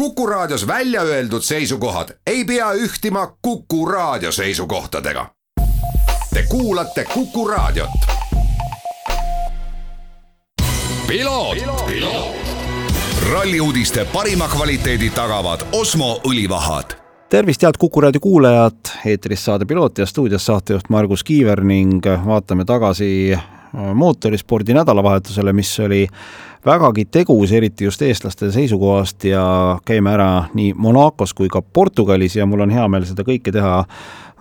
Kuku Raadios välja öeldud seisukohad ei pea ühtima Kuku Raadio seisukohtadega. Te kuulate Kuku Raadiot. ralli uudiste parima kvaliteedi tagavad Osmo õlivahad tervist, head Kuku raadio kuulajad, eetris saade Piloot ja stuudios saatejuht Margus Kiiver ning vaatame tagasi mootorispordi nädalavahetusele, mis oli vägagi tegus, eriti just eestlaste seisukohast ja käime ära nii Monacos kui ka Portugalis ja mul on hea meel seda kõike teha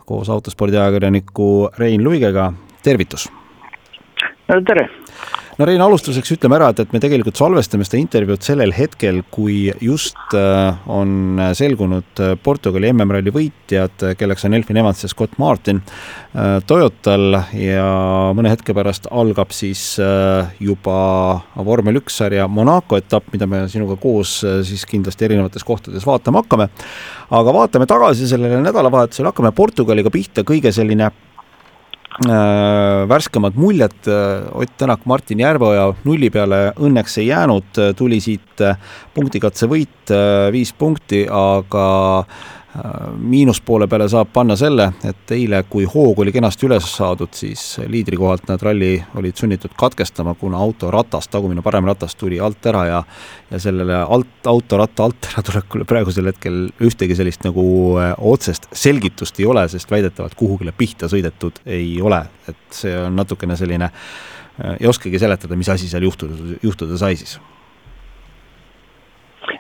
koos autospordi ajakirjaniku Rein Luigega, tervitus! tere! No Rein, alustuseks ütleme ära, et, et me tegelikult salvestame seda intervjuud sellel hetkel, kui just äh, on selgunud äh, Portugali MM-ralli võitjad, kelleks on Elfin Evans ja Scott Martin äh, Toyotal ja mõne hetke pärast algab siis juba vormel üks sarja Monaco etapp, mida me sinuga koos siis kindlasti erinevates kohtades vaatama hakkame. aga vaatame tagasi sellele nädalavahetusele, hakkame Portugaliga pihta, kõige selline Äh, värskemad muljed, äh, Ott Tänak, Martin Järveoja nulli peale õnneks ei jäänud, tuli siit äh, punktikatse võit, viis punkti, aga miinuspoole peale saab panna selle, et eile, kui hoog oli kenasti üles saadud, siis liidri kohalt nad ralli olid sunnitud katkestama, kuna auto ratas, tagumine parem ratas tuli alt ära ja ja sellele alt, autoratta alt äratulekule praegusel hetkel ühtegi sellist nagu äh, otsest selgitust ei ole, sest väidetavalt kuhugile pihta sõidetud ei ole, et see on natukene selline, äh, ei oskagi seletada, mis asi seal juhtuda, juhtuda sai siis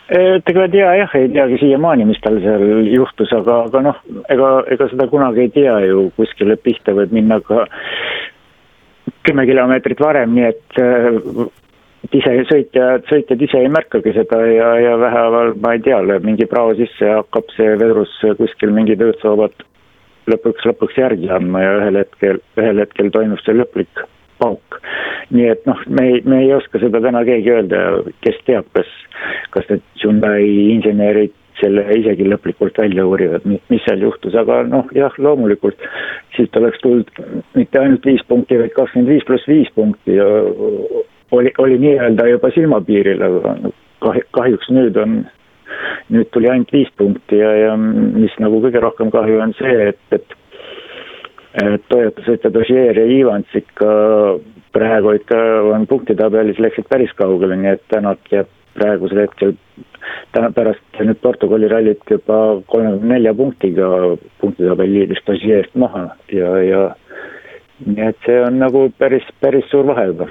ega ei tea jah, ei teagi siiamaani, mis tal seal juhtus, aga, aga noh, ega, ega seda kunagi ei tea ju, kuskile pihta võib minna ka kümme kilomeetrit varem, nii et et ise sõitjad, sõitjad ise ei märkagi seda ja, ja vähehaaval, ma ei tea, lööb mingi prao sisse ja hakkab see vedrus kuskil mingi töötsoovad lõpuks, lõpuks järgi andma ja ühel hetkel, ühel hetkel toimub see lõplik pauk. Nii et noh, me me ei oska seda täna keegi öelda, kes teab, kas, kas need Hyundai insenerid selle isegi lõplikult välja uurivad, mis seal juhtus, aga noh, jah, loomulikult siit oleks tulnud mitte ainult viis punkti, vaid kakskümmend viis pluss viis punkti ja oli, oli nii-öelda juba silmapiiril, aga kah, kahjuks nüüd on, nüüd tuli ainult viis punkti ja, ja mis nagu kõige rohkem kahju on see, et, et et Toyota sõitjad Ogier ja Evans ikka praegu ikka on punktitabelis läksid päris kaugele, nii et Tänak jääb praegusel hetkel täna pärast nüüd Portugali rallit juba kolmekümne nelja punktiga punktitabeli liidrist Ogier'st maha ja, ja nii et see on nagu päris, päris suur vahe juba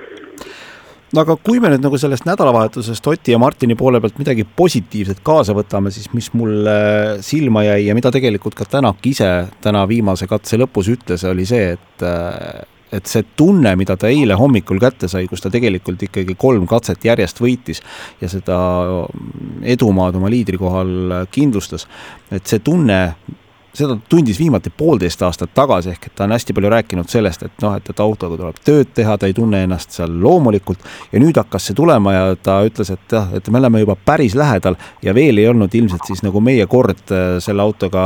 no aga kui me nüüd nagu sellest nädalavahetusest Oti ja Martini poole pealt midagi positiivset kaasa võtame, siis mis mulle silma jäi ja mida tegelikult ka Tänak ise täna viimase katse lõpus ütles, oli see, et et see tunne, mida ta eile hommikul kätte sai, kus ta tegelikult ikkagi kolm katset järjest võitis ja seda edumaad oma liidrikohal kindlustas, et see tunne, seda tundis viimati poolteist aastat tagasi, ehk et ta on hästi palju rääkinud sellest, et noh, et, et autoga tuleb tööd teha, ta ei tunne ennast seal loomulikult ja nüüd hakkas see tulema ja ta ütles, et jah, et me oleme juba päris lähedal ja veel ei olnud ilmselt siis nagu meie kord äh, selle autoga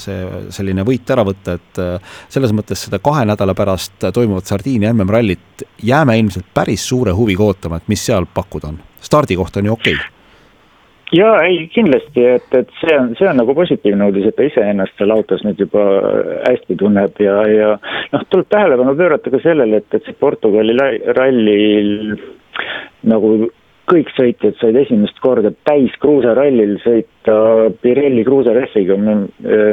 see selline võit ära võtta, et äh, selles mõttes seda kahe nädala pärast toimuvat Sardiinia MM-rallit jääme ilmselt päris suure huviga ootama, et mis seal pakkuda on. stardikoht on ju okei okay jaa, ei kindlasti, et, et see on, see on nagu positiivne uudis, et ta iseennast seal autos nüüd juba hästi tunneb ja, ja noh, tuleb tähelepanu pöörata ka sellele, et, et see Portugali rallil nagu kõik sõitjad said esimest korda täis kruusarallil sõita Pirelli kruusarehviga,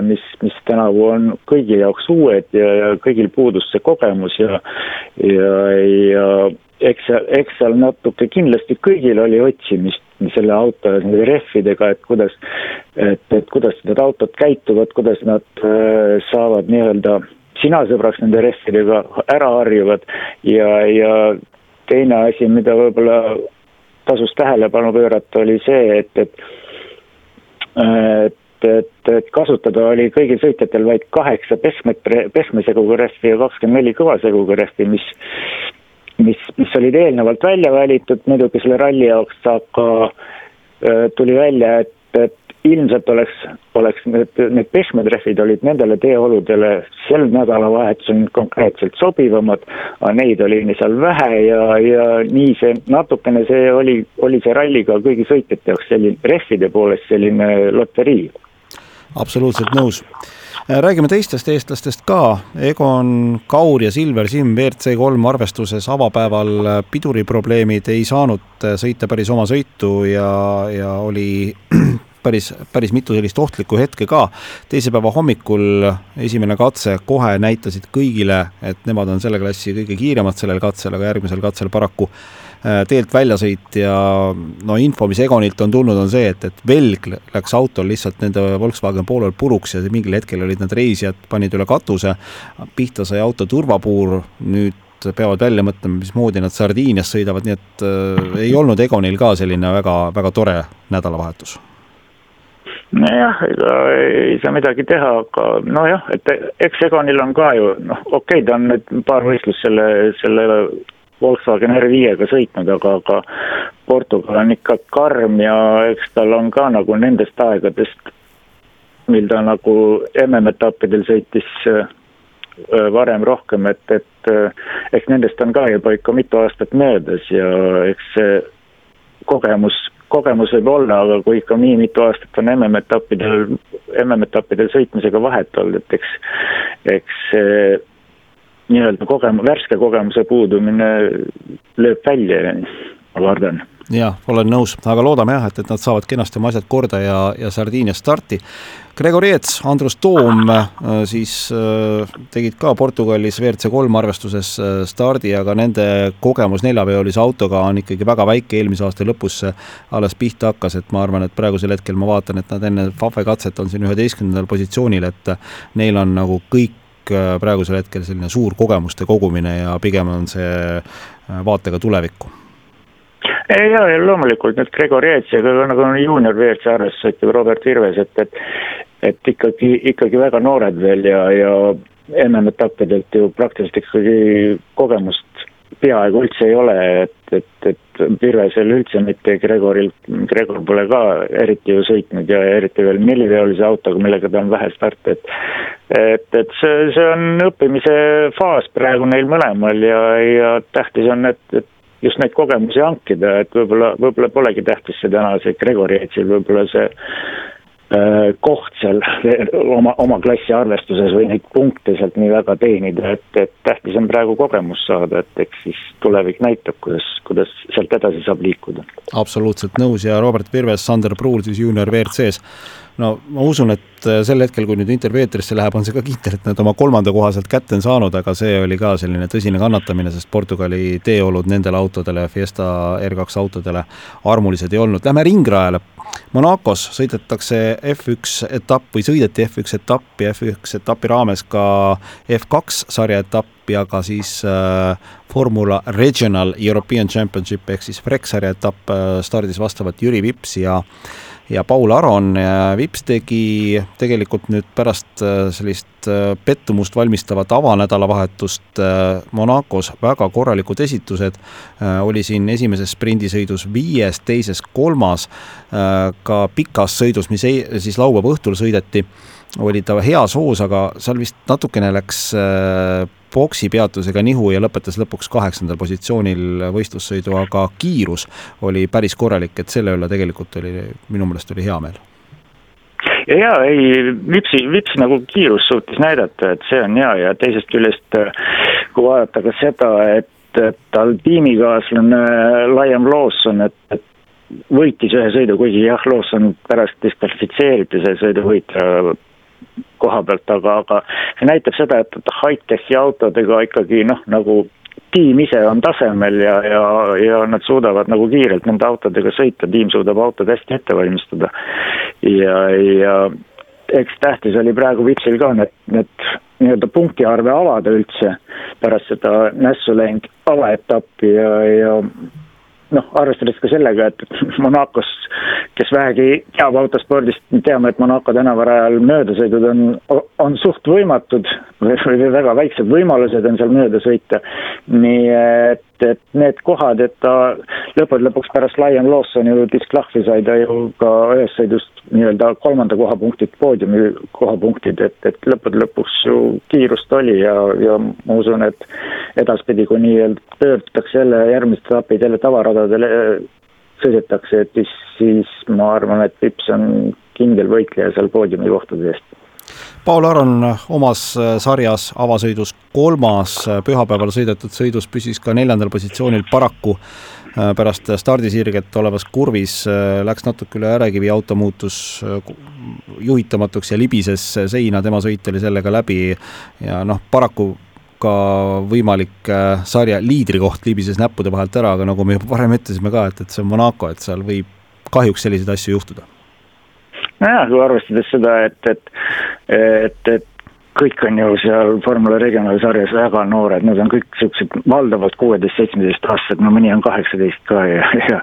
mis, mis tänavu on kõigi jaoks uued ja, ja kõigil puudus see kogemus ja, ja, ja eks seal, eks seal natuke kindlasti kõigil oli otsimist selle auto nende rehvidega, et kuidas, et, et kuidas need autod käituvad, kuidas nad äh, saavad nii-öelda sina sõbraks nende rehvidega ära harjuvad ja, ja teine asi, mida võib-olla tasus tähelepanu pöörata, oli see, et, et et et, et kasutada oli kõigil sõitjatel vaid kaheksa pehmet, pehmeseguga rehvi ja kakskümmend neli kõvaseguga rehvi, mis mis, mis olid eelnevalt välja valitud, muidugi selle ralli jaoks, aga tuli välja, et, et ilmselt oleks, oleks need, need pehmed rehvid olid nendele teeoludele sel nädalavahetusel konkreetselt sobivamad, aga neid oli seal vähe ja, ja nii see natukene, see oli, oli see ralli ka kõigi sõitjate jaoks selline, rehvide poolest selline loterii. absoluutselt nõus räägime teistest eestlastest ka, Egon Kaur ja Silver Simm WRC kolm arvestuses avapäeval piduriprobleemid ei saanud sõita päris oma sõitu ja, ja oli päris, päris mitu sellist ohtlikku hetke ka. teise päeva hommikul esimene katse kohe näitasid kõigile, et nemad on selle klassi kõige kiiremad sellel katsel, aga järgmisel katsel paraku äh, teelt väljasõit ja no info, mis Egonilt on tulnud, on see, et, et velg läks autol lihtsalt nende Volkswagen Polo'l puruks ja mingil hetkel olid need reisijad, panid üle katuse, pihta sai auto turvapuur, nüüd peavad välja mõtlema, mismoodi nad Sardiinias sõidavad, nii et äh, ei olnud Egonil ka selline väga, väga tore nädalavahetus nojah, ega ei saa midagi teha, aga nojah, et eks Egonil on ka ju noh, okei okay,, ta on nüüd paar võistlust selle, selle Volkswagen R5-ga sõitnud, aga, aga Portugal on ikka karm ja eks tal on ka nagu nendest aegadest, mil ta nagu MM-etappidel sõitis äh, varem rohkem, et, et eks nendest on ka juba ikka mitu aastat möödas ja eks see kogemus kogemus võib olla, aga kui ikka nii mitu aastat on MM-etappidel, MM-etappidel sõitmisega vahet olnud, et eks, eks see nii-öelda kogem-, värske kogemuse puudumine lööb välja, ma kardan jah, olen nõus, aga loodame jah, et, et nad saavad kenasti oma asjad korda ja, ja Sardiinias starti. Gregoriets, Andrus Toom äh, siis äh, tegid ka Portugalis WRC kolm arvestuses äh, stardi, aga nende kogemus neljaveolise autoga on ikkagi väga väike, eelmise aasta lõpus see alles pihta hakkas, et ma arvan, et praegusel hetkel ma vaatan, et nad enne Fafe katset on siin üheteistkümnendal positsioonil, et neil on nagu kõik praegusel hetkel selline suur kogemuste kogumine ja pigem on see vaatega tulevikku ja, ja loomulikult. Nüüd Gregor Jets ja ka nagu juunior WRC arvestus ütleb Robert Virves, et, et et ikkagi, ikkagi väga noored veel ja, ja MM-etappidelt ju praktiliselt ikkagi kogemust peaaegu üldse ei ole, et, et, et Virvesel üldse mitte, Gregoril, Gregor pole ka eriti ju sõitnud ja eriti veel neliveolise autoga, millega ta on vähe starte, et et, et see, see on õppimise faas praegu neil mõlemal ja, ja tähtis on, et, et just neid kogemusi hankida, et võib-olla, võib-olla polegi tähtis see täna see Gregori Etsil võib-olla see äh, koht seal oma, oma klassi arvestuses või neid punkte sealt nii väga teenida, et, et tähtis on praegu kogemust saada, et eks siis tulevik näitab, kuidas, kuidas sealt edasi saab liikuda. absoluutselt nõus ja Robert Virves, Sander Pruul siis juunior WRC-s no ma usun, et äh, sel hetkel, kui nüüd intervjuu eetrisse läheb, on see ka kindel, et nad oma kolmanda koha sealt kätte on saanud, aga see oli ka selline tõsine kannatamine, sest Portugali teeolud nendele autodele, Fiesta R2 autodele armulised ei olnud. Lähme ringrajale. Monacos sõidetakse F1 etapp või sõideti F1 etappi, F1 etapi raames ka F2 sarja etappi, aga siis äh, Formula Regional European Championship ehk siis FREC sarja etapp äh, stardis vastavalt Jüri Vips ja äh, ja Paul Aron ja Vips tegi tegelikult nüüd pärast äh, sellist äh, pettumust valmistavat avanädalavahetust äh, Monacos väga korralikud esitused, oli siin esimeses sprindisõidus viies, teises kolmas, ka pikas sõidus, mis ei, siis laupäeva õhtul sõideti, oli ta heas hoos, aga seal vist natukene läks boksi peatusega nihu ja lõpetas lõpuks kaheksandal positsioonil võistlussõidu, aga kiirus oli päris korralik, et selle üle tegelikult oli, minu meelest oli hea meel. Ja jaa, ei, Vipsi, Vips nagu kiirust suutis näidata, et see on hea ja teisest küljest, kui vaadata ka seda, et, et tal tiimikaaslane Liam Lawson, et, et võitis ühe sõidu, kuigi jah, Lawson pärast diskvalifitseeriti see sõidu võitja koha pealt, aga, aga see näitab seda, et, et high-tech'i autodega ikkagi noh, nagu tiim ise on tasemel ja, ja, ja nad suudavad nagu kiirelt nende autodega sõita, tiim suudab autod hästi ette valmistada. ja, ja eks tähtis oli praegu Vipsil ka need, need nii-öelda punktiarve avada üldse pärast seda nässu läinud avaetappi ja, ja noh, arvestades ka sellega, et Monacos, kes vähegi teab autospordist, me teame, et Monaco tänavarajal möödasõidud on, on suht võimatud või, või väga väiksed võimalused on seal mööda sõita. nii et, et need kohad, et ta lõppude lõpuks pärast Lion Lawsoni ju disklahvi sai ta ju ka ühest sõidust nii-öelda kolmanda koha punktid, poodiumi kohapunktid, et, et lõppude lõpuks ju kiirust oli ja, ja ma usun, et edaspidi, kui nii-öelda pöördutakse jälle järgmised etapid jälle tavaradadele sõidetakse, et siis, siis ma arvan, et Vips on kindel võitleja seal poodiumi kohtade eest Paul Aron omas sarjas avasõidus kolmas, pühapäeval sõidetud sõidus püsis ka neljandal positsioonil, paraku äh, pärast stardisirget olevas kurvis äh, läks natuke üle ärekivi, auto muutus äh, juhitamatuks ja libises seina, tema sõit oli sellega läbi. Ja noh, paraku ka võimalik sarja liidrikoht libises näppude vahelt ära, aga nagu me juba varem ütlesime ka, et, et see on Monaco, et seal võib kahjuks selliseid asju juhtuda nojah, kui arvestades seda, et, et, et, et kõik on ju seal Formula regionaalsarjas väga noored, nad on kõik siuksed valdavalt kuueteist, seitsmeteist aastased, no mõni on kaheksateist ka ja, ja,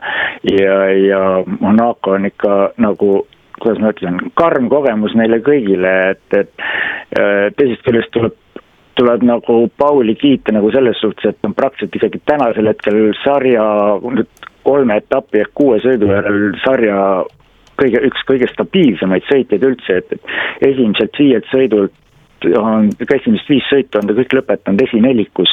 ja, ja Monaco on ikka nagu kuidas ma ütlen, karm kogemus neile kõigile, et, et teisest küljest tuleb tuleb nagu Pauli kiita nagu selles suhtes, et on praktiliselt isegi tänasel hetkel sarja kolme etapi ehk kuue sõidu järel sarja kõige, üks kõige stabiilsemaid sõitjaid üldse, et, et esimesed viied sõidult on, esimesed viis sõitu on ta kõik lõpetanud esinelikus,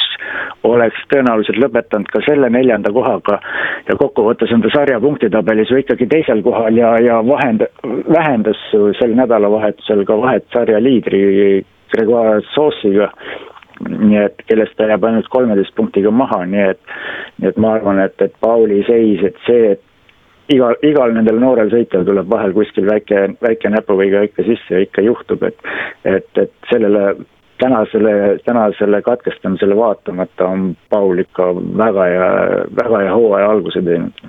oleks tõenäoliselt lõpetanud ka selle neljanda kohaga ja kokkuvõttes on ta sarja punktitabelis ju ikkagi teisel kohal ja, ja vahend-, vähendas sel nädalavahetusel ka vahet sarja liidri Gregoire Sauce'iga nii et kellest ta jääb ainult kolmeteist punktiga maha, nii et, nii et ma arvan, et, et Pauli seis, et see, et igal, igal nendel noorel sõitjal tuleb vahel kuskil väike, väike näpuviga ikka sisse ja ikka juhtub, et, et, et sellele tänasele, tänasele katkestamisele vaatamata on Paul ikka väga hea, väga hea hooaja alguse teinud.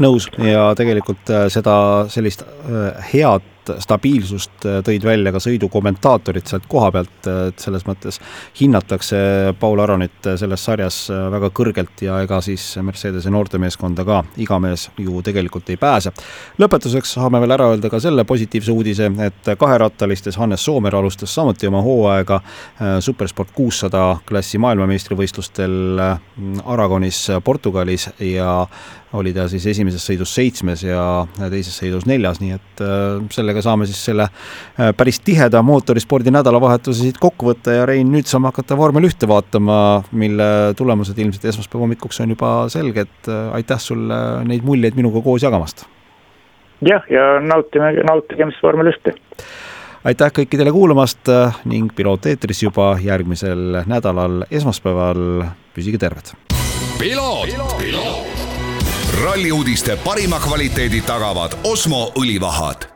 Nõus. Ja tegelikult äh, seda sellist äh, head stabiilsust äh, tõid välja ka sõidukommentaatorid sealt koha pealt, et selles mõttes hinnatakse Paul Aronit selles sarjas väga kõrgelt ja ega siis Mercedese noortemeeskonda ka iga mees ju tegelikult ei pääse. lõpetuseks saame veel ära öelda ka selle positiivse uudise, et kaherattalistes Hannes Soomer alustas samuti oma hooaega supersport kuussada klassi maailmameistrivõistlustel Aragonis Portugalis ja oli ta siis esimeses sõidus seitsmes ja teises sõidus neljas, nii et äh, sellega saame siis selle äh, päris tiheda mootorispordi nädalavahetuse siit kokku võtta ja Rein, nüüd saame hakata vormel ühte vaatama, mille tulemused ilmselt esmaspäeva hommikuks on juba selged. aitäh sulle neid muljeid minuga koos jagamast! jah, ja nautime, nautigem siis vormel ühte! aitäh kõikidele kuulamast ning Piloot eetris juba järgmisel nädalal esmaspäeval, püsige terved! ralli uudiste parima kvaliteedi tagavad Osmo õlivahad